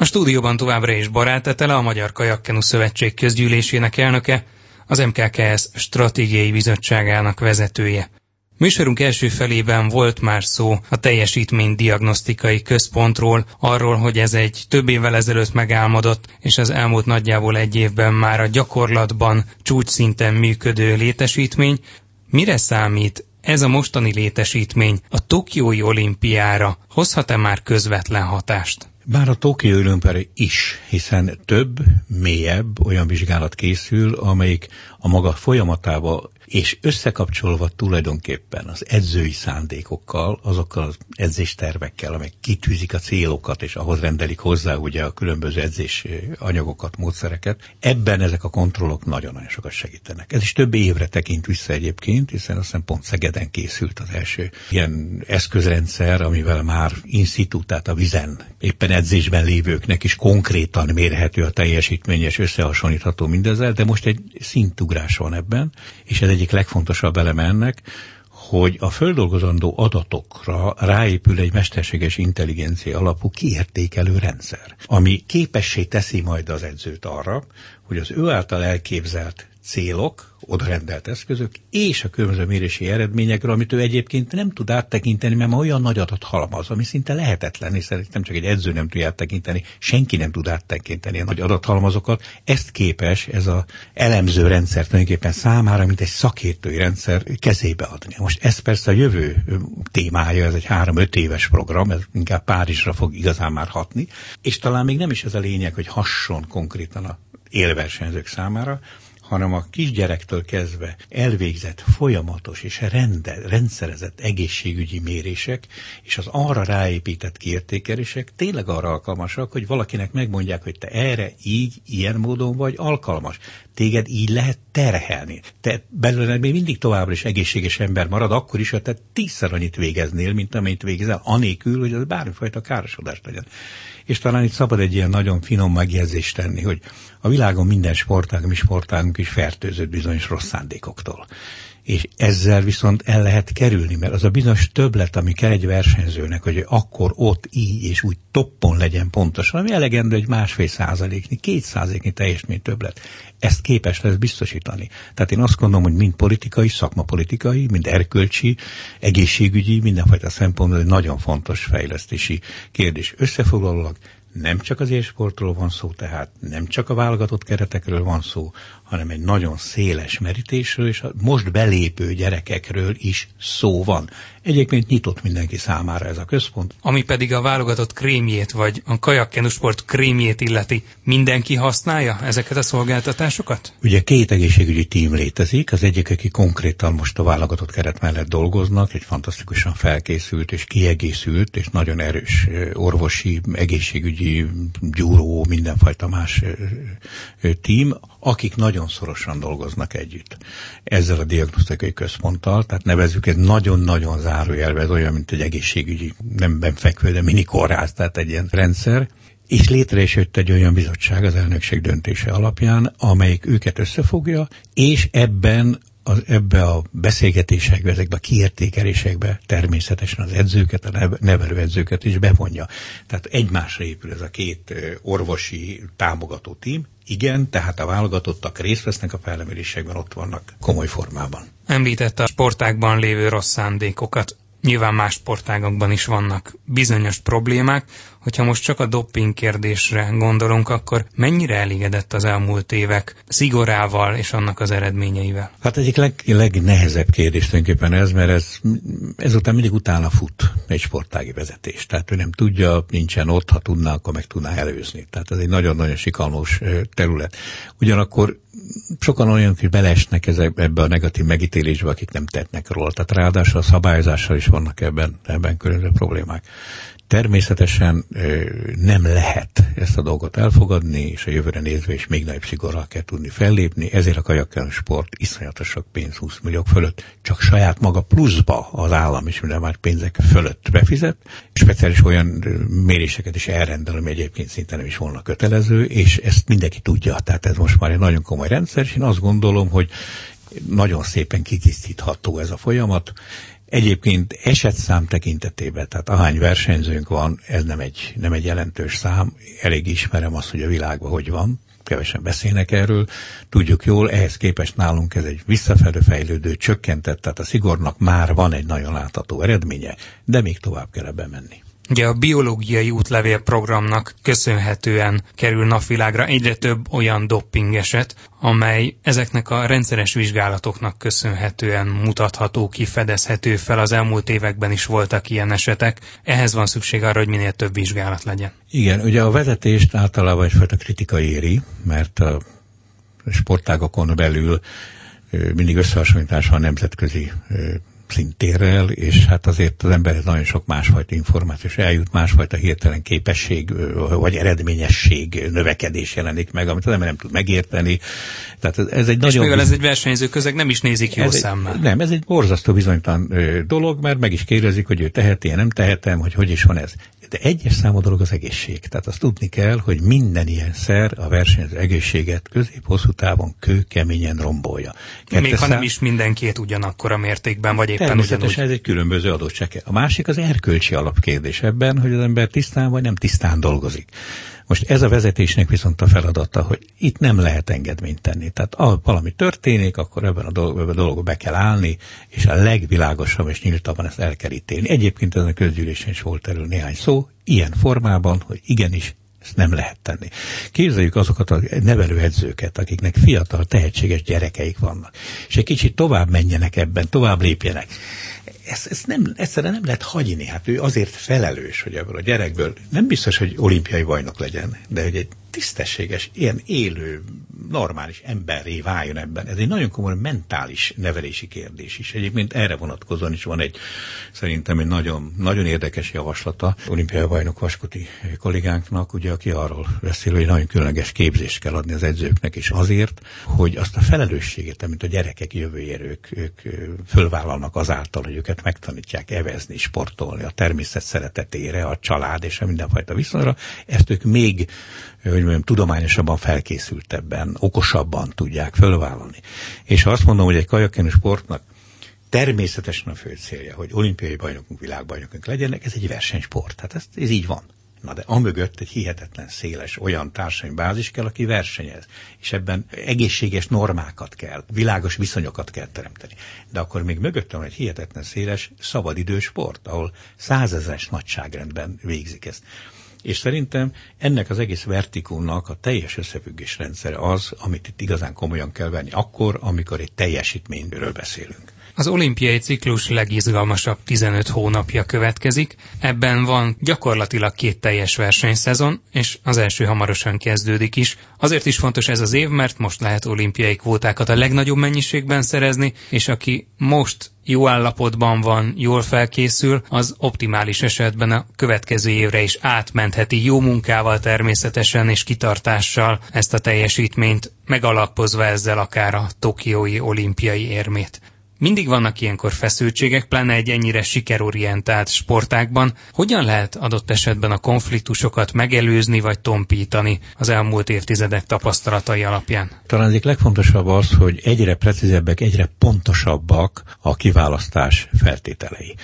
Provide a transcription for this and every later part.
A stúdióban továbbra is Barát Etele, a Magyar Kajakkenu Szövetség közgyűlésének elnöke, az MKKS Stratégiai Bizottságának vezetője. Műsorunk első felében volt már szó a teljesítmény diagnosztikai központról, arról, hogy ez egy több évvel ezelőtt megálmodott, és az elmúlt nagyjából egy évben már a gyakorlatban csúcsszinten működő létesítmény. Mire számít ez a mostani létesítmény a Tokiói olimpiára? Hozhat-e már közvetlen hatást? Bár a Tokió olimpiára is, hiszen több, mélyebb olyan vizsgálat készül, amelyik a maga folyamatába és összekapcsolva tulajdonképpen az edzői szándékokkal, azokkal az edzéstervekkel, amelyek kitűzik a célokat, és ahhoz rendelik hozzá ugye a különböző edzés anyagokat, módszereket, ebben ezek a kontrollok nagyon-nagyon sokat segítenek. Ez is több évre tekint vissza egyébként, hiszen azt hiszem pont Szegeden készült az első ilyen eszközrendszer, amivel már in tehát a vizen éppen edzésben lévőknek is konkrétan mérhető a teljesítményes, összehasonlítható mindezzel, de most egy szintugrás van ebben, és ez egy egyik legfontosabb eleme ennek, hogy a földolgozandó adatokra ráépül egy mesterséges intelligencia alapú kiértékelő rendszer, ami képessé teszi majd az edzőt arra, hogy az ő által elképzelt célok, odarendelt eszközök és a különböző mérési eredményekről, amit ő egyébként nem tud áttekinteni, mert olyan nagy adat halmaz, ami szinte lehetetlen, hiszen nem csak egy edző nem tudja áttekinteni, senki nem tud áttekinteni a nagy adathalmazokat. Ezt képes ez a elemző rendszer tulajdonképpen számára, mint egy szakértői rendszer kezébe adni. Most ez persze a jövő témája, ez egy három-öt éves program, ez inkább Párizsra fog igazán már hatni, és talán még nem is ez a lényeg, hogy hasson konkrétan a élversenyzők számára, hanem a kisgyerektől kezdve elvégzett folyamatos és rende, rendszerezett egészségügyi mérések és az arra ráépített kiértékelések tényleg arra alkalmasak, hogy valakinek megmondják, hogy te erre így, ilyen módon vagy alkalmas. Téged így lehet terhelni. Te belőle még mindig továbbra is egészséges ember marad, akkor is, hogy te tízszer annyit végeznél, mint amennyit végezel, anélkül, hogy az bármifajta károsodást legyen. És talán itt szabad egy ilyen nagyon finom megjegyzést tenni, hogy a világon minden sportág, mi sportágunk is fertőzött bizonyos rossz szándékoktól és ezzel viszont el lehet kerülni, mert az a bizonyos többlet, ami kell egy versenyzőnek, hogy akkor ott így és úgy toppon legyen pontosan, ami elegendő egy másfél százaléknyi, két százaléknyi teljesítmény többlet. Ezt képes lesz biztosítani. Tehát én azt gondolom, hogy mind politikai, szakmapolitikai, mind erkölcsi, egészségügyi, mindenfajta szempontból egy nagyon fontos fejlesztési kérdés. Összefoglalólag nem csak az élsportról van szó, tehát nem csak a válogatott keretekről van szó, hanem egy nagyon széles merítésről, és a most belépő gyerekekről is szó van. Egyébként nyitott mindenki számára ez a központ. Ami pedig a válogatott krémjét, vagy a kajakkenusport krémjét illeti, mindenki használja ezeket a szolgáltatásokat? Ugye két egészségügyi tím létezik, az egyik, aki konkrétan most a válogatott keret mellett dolgoznak, egy fantasztikusan felkészült és kiegészült, és nagyon erős orvosi, egészségügyi, gyúró, mindenfajta más tím, akik nagyon szorosan dolgoznak együtt ezzel a diagnosztikai központtal, tehát nevezzük egy nagyon-nagyon zárójelbe, ez olyan, mint egy egészségügyi, nem benfekvő, de mini kórház, tehát egy ilyen rendszer, és létre is jött egy olyan bizottság az elnökség döntése alapján, amelyik őket összefogja, és ebben az, ebbe a beszélgetésekbe, ezekbe a kiértékelésekbe természetesen az edzőket, a nevelőedzőket is bevonja. Tehát egymásra épül ez a két orvosi támogató tím. Igen, tehát a válogatottak részt vesznek a felmerésekben, ott vannak komoly formában. Említette a sportákban lévő rossz szándékokat. Nyilván más sportágokban is vannak bizonyos problémák, hogyha most csak a dopping kérdésre gondolunk, akkor mennyire elégedett az elmúlt évek szigorával és annak az eredményeivel? Hát egyik leg, legnehezebb kérdés tulajdonképpen ez, mert ez, ezután mindig utána fut egy sportági vezetés. Tehát ő nem tudja, nincsen ott, ha tudná, akkor meg tudná előzni. Tehát ez egy nagyon-nagyon sikalmos terület. Ugyanakkor sokan olyan, hogy belesnek ebbe a negatív megítélésbe, akik nem tettnek róla. Tehát ráadásul a szabályozással is vannak ebben, ebben különböző problémák. Természetesen nem lehet ezt a dolgot elfogadni, és a jövőre nézve is még nagyobb szigorral kell tudni fellépni, ezért a kajakkelő sport iszonyatos sok pénz 20 milliók fölött, csak saját maga pluszba az állam is minden már pénzek fölött befizet, speciális olyan méréseket is elrendel, ami egyébként szinte nem is volna kötelező, és ezt mindenki tudja, tehát ez most már egy nagyon komoly rendszer, és én azt gondolom, hogy nagyon szépen kitisztítható ez a folyamat, Egyébként esetszám tekintetében, tehát ahány versenyzőnk van, ez nem egy, nem egy jelentős szám. Elég ismerem azt, hogy a világban hogy van kevesen beszélnek erről. Tudjuk jól, ehhez képest nálunk ez egy visszafelő fejlődő, csökkentett, tehát a szigornak már van egy nagyon látható eredménye, de még tovább kell ebbe menni. Ugye a biológiai útlevél programnak köszönhetően kerül napvilágra egyre több olyan dopping eset, amely ezeknek a rendszeres vizsgálatoknak köszönhetően mutatható ki, fedezhető fel. Az elmúlt években is voltak ilyen esetek. Ehhez van szükség arra, hogy minél több vizsgálat legyen. Igen, ugye a vezetést általában egyfajta kritika éri, mert a sportágokon belül mindig összehasonlítás van nemzetközi szintérrel, és hát azért az emberhez nagyon sok másfajta információ, és eljut másfajta hirtelen képesség, vagy eredményesség, növekedés jelenik meg, amit az ember nem tud megérteni. Tehát ez egy és nagyon... mivel ez egy versenyző közeg, nem is nézik jó szemmel. Nem, ez egy borzasztó bizonytalan dolog, mert meg is kérdezik, hogy ő teheti, nem tehetem, hogy hogy is van ez. De egyes számú dolog az egészség. Tehát azt tudni kell, hogy minden ilyen szer a versenyző egészséget közép-hosszú távon kőkeményen rombolja. Kettes Még ha nem is mindenkét ugyanakkor a mértékben, vagy Természetesen ugyanúgy. ez egy különböző adottság. A másik az erkölcsi alapkérdés ebben, hogy az ember tisztán vagy nem tisztán dolgozik. Most ez a vezetésnek viszont a feladata, hogy itt nem lehet engedményt tenni. Tehát ha valami történik, akkor ebben a, dolog, ebben a dologba be kell állni, és a legvilágosabb és nyíltabban ezt el kell ítélni. Egyébként ezen a közgyűlésen is volt erről néhány szó, ilyen formában, hogy igenis ezt nem lehet tenni. Képzeljük azokat a nevelőedzőket, akiknek fiatal, tehetséges gyerekeik vannak, és egy kicsit tovább menjenek ebben, tovább lépjenek ezt, ezt nem, egyszerűen nem lehet hagyni. Hát ő azért felelős, hogy ebből a gyerekből nem biztos, hogy olimpiai bajnok legyen, de hogy egy tisztességes, ilyen élő, normális emberré váljon ebben. Ez egy nagyon komoly mentális nevelési kérdés is. Egyébként erre vonatkozóan is van egy szerintem egy nagyon, nagyon érdekes javaslata olimpiai bajnok Vaskuti kollégánknak, ugye, aki arról beszél, hogy nagyon különleges képzést kell adni az edzőknek, és azért, hogy azt a felelősséget, amit a gyerekek jövőjére ők, ők fölvállalnak azáltal, hogy őket megtanítják evezni, sportolni, a természet szeretetére, a család és a mindenfajta viszonyra, ezt ők még hogy mondjam, tudományosabban felkészültebben, okosabban tudják fölvállalni. És ha azt mondom, hogy egy kajakenű sportnak természetesen a fő célja, hogy olimpiai bajnokunk, világbajnokunk legyenek, ez egy versenysport. Tehát ez, ez így van. Na de amögött egy hihetetlen széles olyan társadalmi bázis kell, aki versenyez. És ebben egészséges normákat kell, világos viszonyokat kell teremteni. De akkor még mögöttem van egy hihetetlen széles szabadidős sport, ahol százezes nagyságrendben végzik ezt. És szerintem ennek az egész vertikónak a teljes összefüggés rendszere az, amit itt igazán komolyan kell venni akkor, amikor egy teljesítményről beszélünk. Az olimpiai ciklus legizgalmasabb 15 hónapja következik. Ebben van gyakorlatilag két teljes versenyszezon, és az első hamarosan kezdődik is. Azért is fontos ez az év, mert most lehet olimpiai kvótákat a legnagyobb mennyiségben szerezni, és aki most jó állapotban van, jól felkészül, az optimális esetben a következő évre is átmentheti jó munkával természetesen és kitartással ezt a teljesítményt, megalapozva ezzel akár a tokiói olimpiai érmét. Mindig vannak ilyenkor feszültségek, pláne egy ennyire sikerorientált sportákban. Hogyan lehet adott esetben a konfliktusokat megelőzni vagy tompítani az elmúlt évtizedek tapasztalatai alapján? Talán egyik legfontosabb az, hogy egyre precízebbek, egyre pontosabbak a kiválasztás feltételei.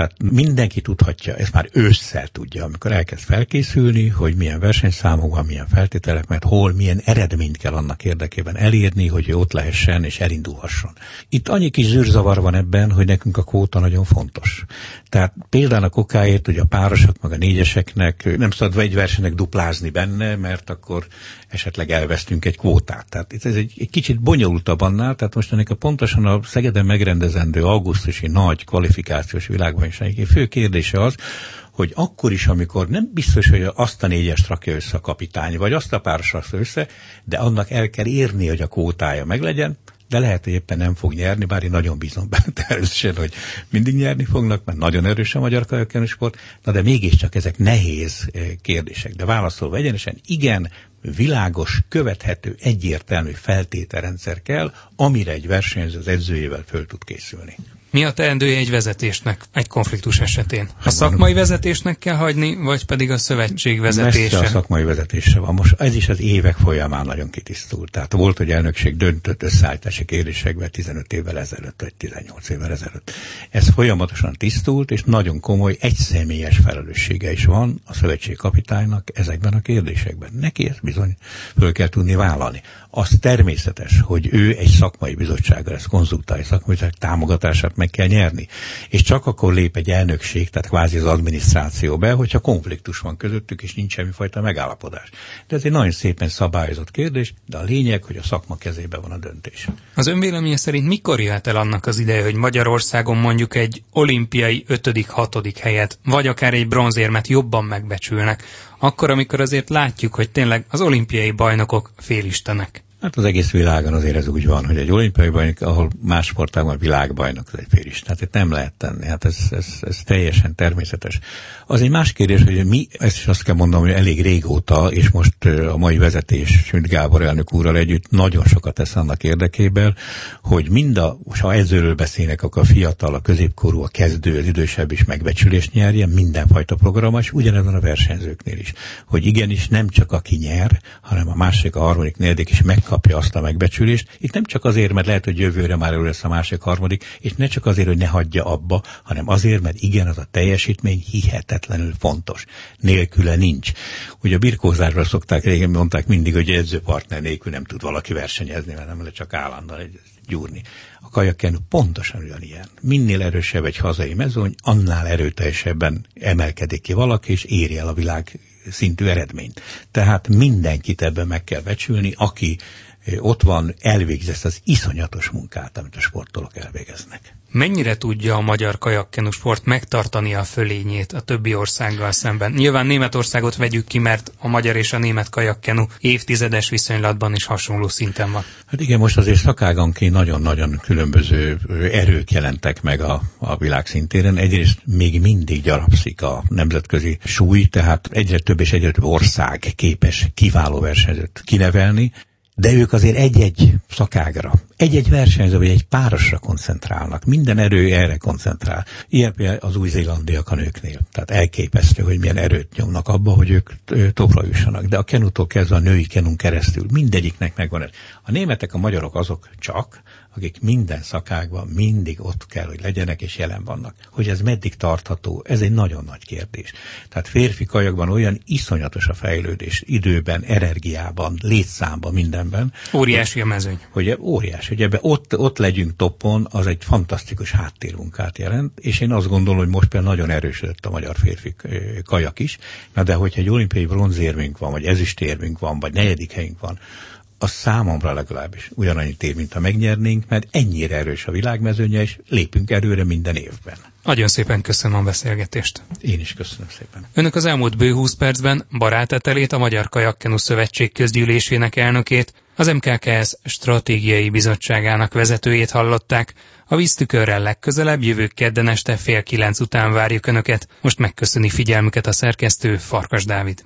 Tehát mindenki tudhatja, ezt már ősszel tudja, amikor elkezd felkészülni, hogy milyen versenyszámok van, milyen feltételek, mert hol, milyen eredményt kell annak érdekében elérni, hogy ott lehessen és elindulhasson. Itt annyi kis zűrzavar van ebben, hogy nekünk a kóta nagyon fontos. Tehát például a kokáért, hogy a párosok, meg a négyeseknek nem szabad egy versenynek duplázni benne, mert akkor esetleg elvesztünk egy kvótát. Tehát ez egy, egy kicsit bonyolultabb annál, tehát most ennek a pontosan a Szegeden megrendezendő augusztusi nagy kvalifikációs világbajnokság fő kérdése az, hogy akkor is, amikor nem biztos, hogy azt a négyest rakja össze a kapitány, vagy azt a páros rakja össze, de annak el kell érni, hogy a kvótája meglegyen, de lehet, hogy éppen nem fog nyerni, bár én nagyon bízom benne természetesen, hogy mindig nyerni fognak, mert nagyon erős a magyar kajakenősport, na de mégiscsak ezek nehéz eh, kérdések. De válaszolva egyenesen, igen, világos, követhető, egyértelmű feltételrendszer kell, amire egy versenyző az edzőjével föl tud készülni. Mi a teendője egy vezetésnek egy konfliktus esetén? A szakmai vezetésnek kell hagyni, vagy pedig a szövetség vezetése? Messze a szakmai vezetése van. Most ez is az évek folyamán nagyon kitisztult. Tehát volt, hogy elnökség döntött összeállítási kérdésekben 15 évvel ezelőtt, vagy 18 évvel ezelőtt. Ez folyamatosan tisztult, és nagyon komoly egyszemélyes felelőssége is van a szövetség kapitánynak ezekben a kérdésekben. Neki ezt bizony föl kell tudni vállalni. Az természetes, hogy ő egy szakmai bizottsággal ezt konzultálja, szakmai bizottság támogatását meg kell nyerni. És csak akkor lép egy elnökség, tehát kvázi az adminisztráció be, hogyha konfliktus van közöttük, és nincs semmifajta megállapodás. De ez egy nagyon szépen szabályozott kérdés, de a lényeg, hogy a szakma kezében van a döntés. Az önvéleménye szerint mikor jöhet el annak az ideje, hogy Magyarországon mondjuk egy olimpiai 5.-6. helyet, vagy akár egy bronzérmet jobban megbecsülnek, akkor, amikor azért látjuk, hogy tényleg az olimpiai bajnokok félistenek. Hát az egész világon azért ez úgy van, hogy egy olimpiai bajnok, ahol más sportágban világbajnok, az egy félis. Tehát itt nem lehet tenni. Hát ez, ez, ez teljesen természetes. Az egy más kérdés, hogy mi, ezt is azt kell mondanom, hogy elég régóta, és most a mai vezetés, mint Gábor elnök úrral együtt nagyon sokat tesz annak érdekében, hogy mind a, ha edzőről beszélnek, akkor a fiatal, a középkorú, a kezdő, az idősebb is megbecsülést nyerjen, mindenfajta program, és ugyanezen a versenyzőknél is. Hogy igenis nem csak aki nyer, hanem a másik, a harmadik, negyedik is meg kapja azt a megbecsülést. Itt nem csak azért, mert lehet, hogy jövőre már ő lesz a másik, harmadik, és ne csak azért, hogy ne hagyja abba, hanem azért, mert igen, az a teljesítmény hihetetlenül fontos. Nélküle nincs. Ugye a birkózásra szokták, régen mondták mindig, hogy edzőpartner nélkül nem tud valaki versenyezni, mert nem lehet csak állandóan egy gyúrni. A kajakken pontosan ugyanilyen. Minél erősebb egy hazai mezőny, annál erőteljesebben emelkedik ki valaki, és éri el a világ szintű eredményt. Tehát mindenkit ebben meg kell becsülni, aki ott van, elvégzi ezt az iszonyatos munkát, amit a sportolók elvégeznek. Mennyire tudja a magyar kajakkenu sport megtartani a fölényét a többi országgal szemben? Nyilván Németországot vegyük ki, mert a magyar és a német kajakkenu évtizedes viszonylatban is hasonló szinten van. Hát igen, most azért szakáganként nagyon-nagyon különböző erők jelentek meg a, a világ szintéren. Egyrészt még mindig gyarapszik a nemzetközi súly, tehát egyre több és egyre több ország képes kiváló versenyzőt kinevelni, de ők azért egy-egy szakágra, egy-egy versenyző vagy egy párosra koncentrálnak. Minden erő erre koncentrál. Ilyen például az új-zélandiak a nőknél. Tehát elképesztő, hogy milyen erőt nyomnak abba, hogy ők topra jussanak. De a kenutól kezdve a női kenun keresztül mindegyiknek megvan ez. A németek, a magyarok azok csak, akik minden szakákban mindig ott kell, hogy legyenek és jelen vannak. Hogy ez meddig tartható, ez egy nagyon nagy kérdés. Tehát férfi kajakban olyan iszonyatos a fejlődés időben, energiában, létszámban, mindenben. Óriási a mezőny. Hogy óriási, hogy ebbe ott, ott legyünk toppon, az egy fantasztikus háttérmunkát jelent, és én azt gondolom, hogy most például nagyon erősödött a magyar férfi kajak is, na de hogyha egy olimpiai bronzérmünk van, vagy ezüstérmünk van, vagy negyedik helyünk van, az számomra legalábbis ugyanannyit ér, mint ha megnyernénk, mert ennyire erős a világmezőnye, és lépünk erőre minden évben. Nagyon szépen köszönöm a beszélgetést. Én is köszönöm szépen. Önök az elmúlt bő 20 percben barátetelét a Magyar Kajakkenu Szövetség közgyűlésének elnökét, az MKKS stratégiai bizottságának vezetőjét hallották. A víztükörrel legközelebb jövő kedden este fél kilenc után várjuk Önöket. Most megköszöni figyelmüket a szerkesztő Farkas Dávid.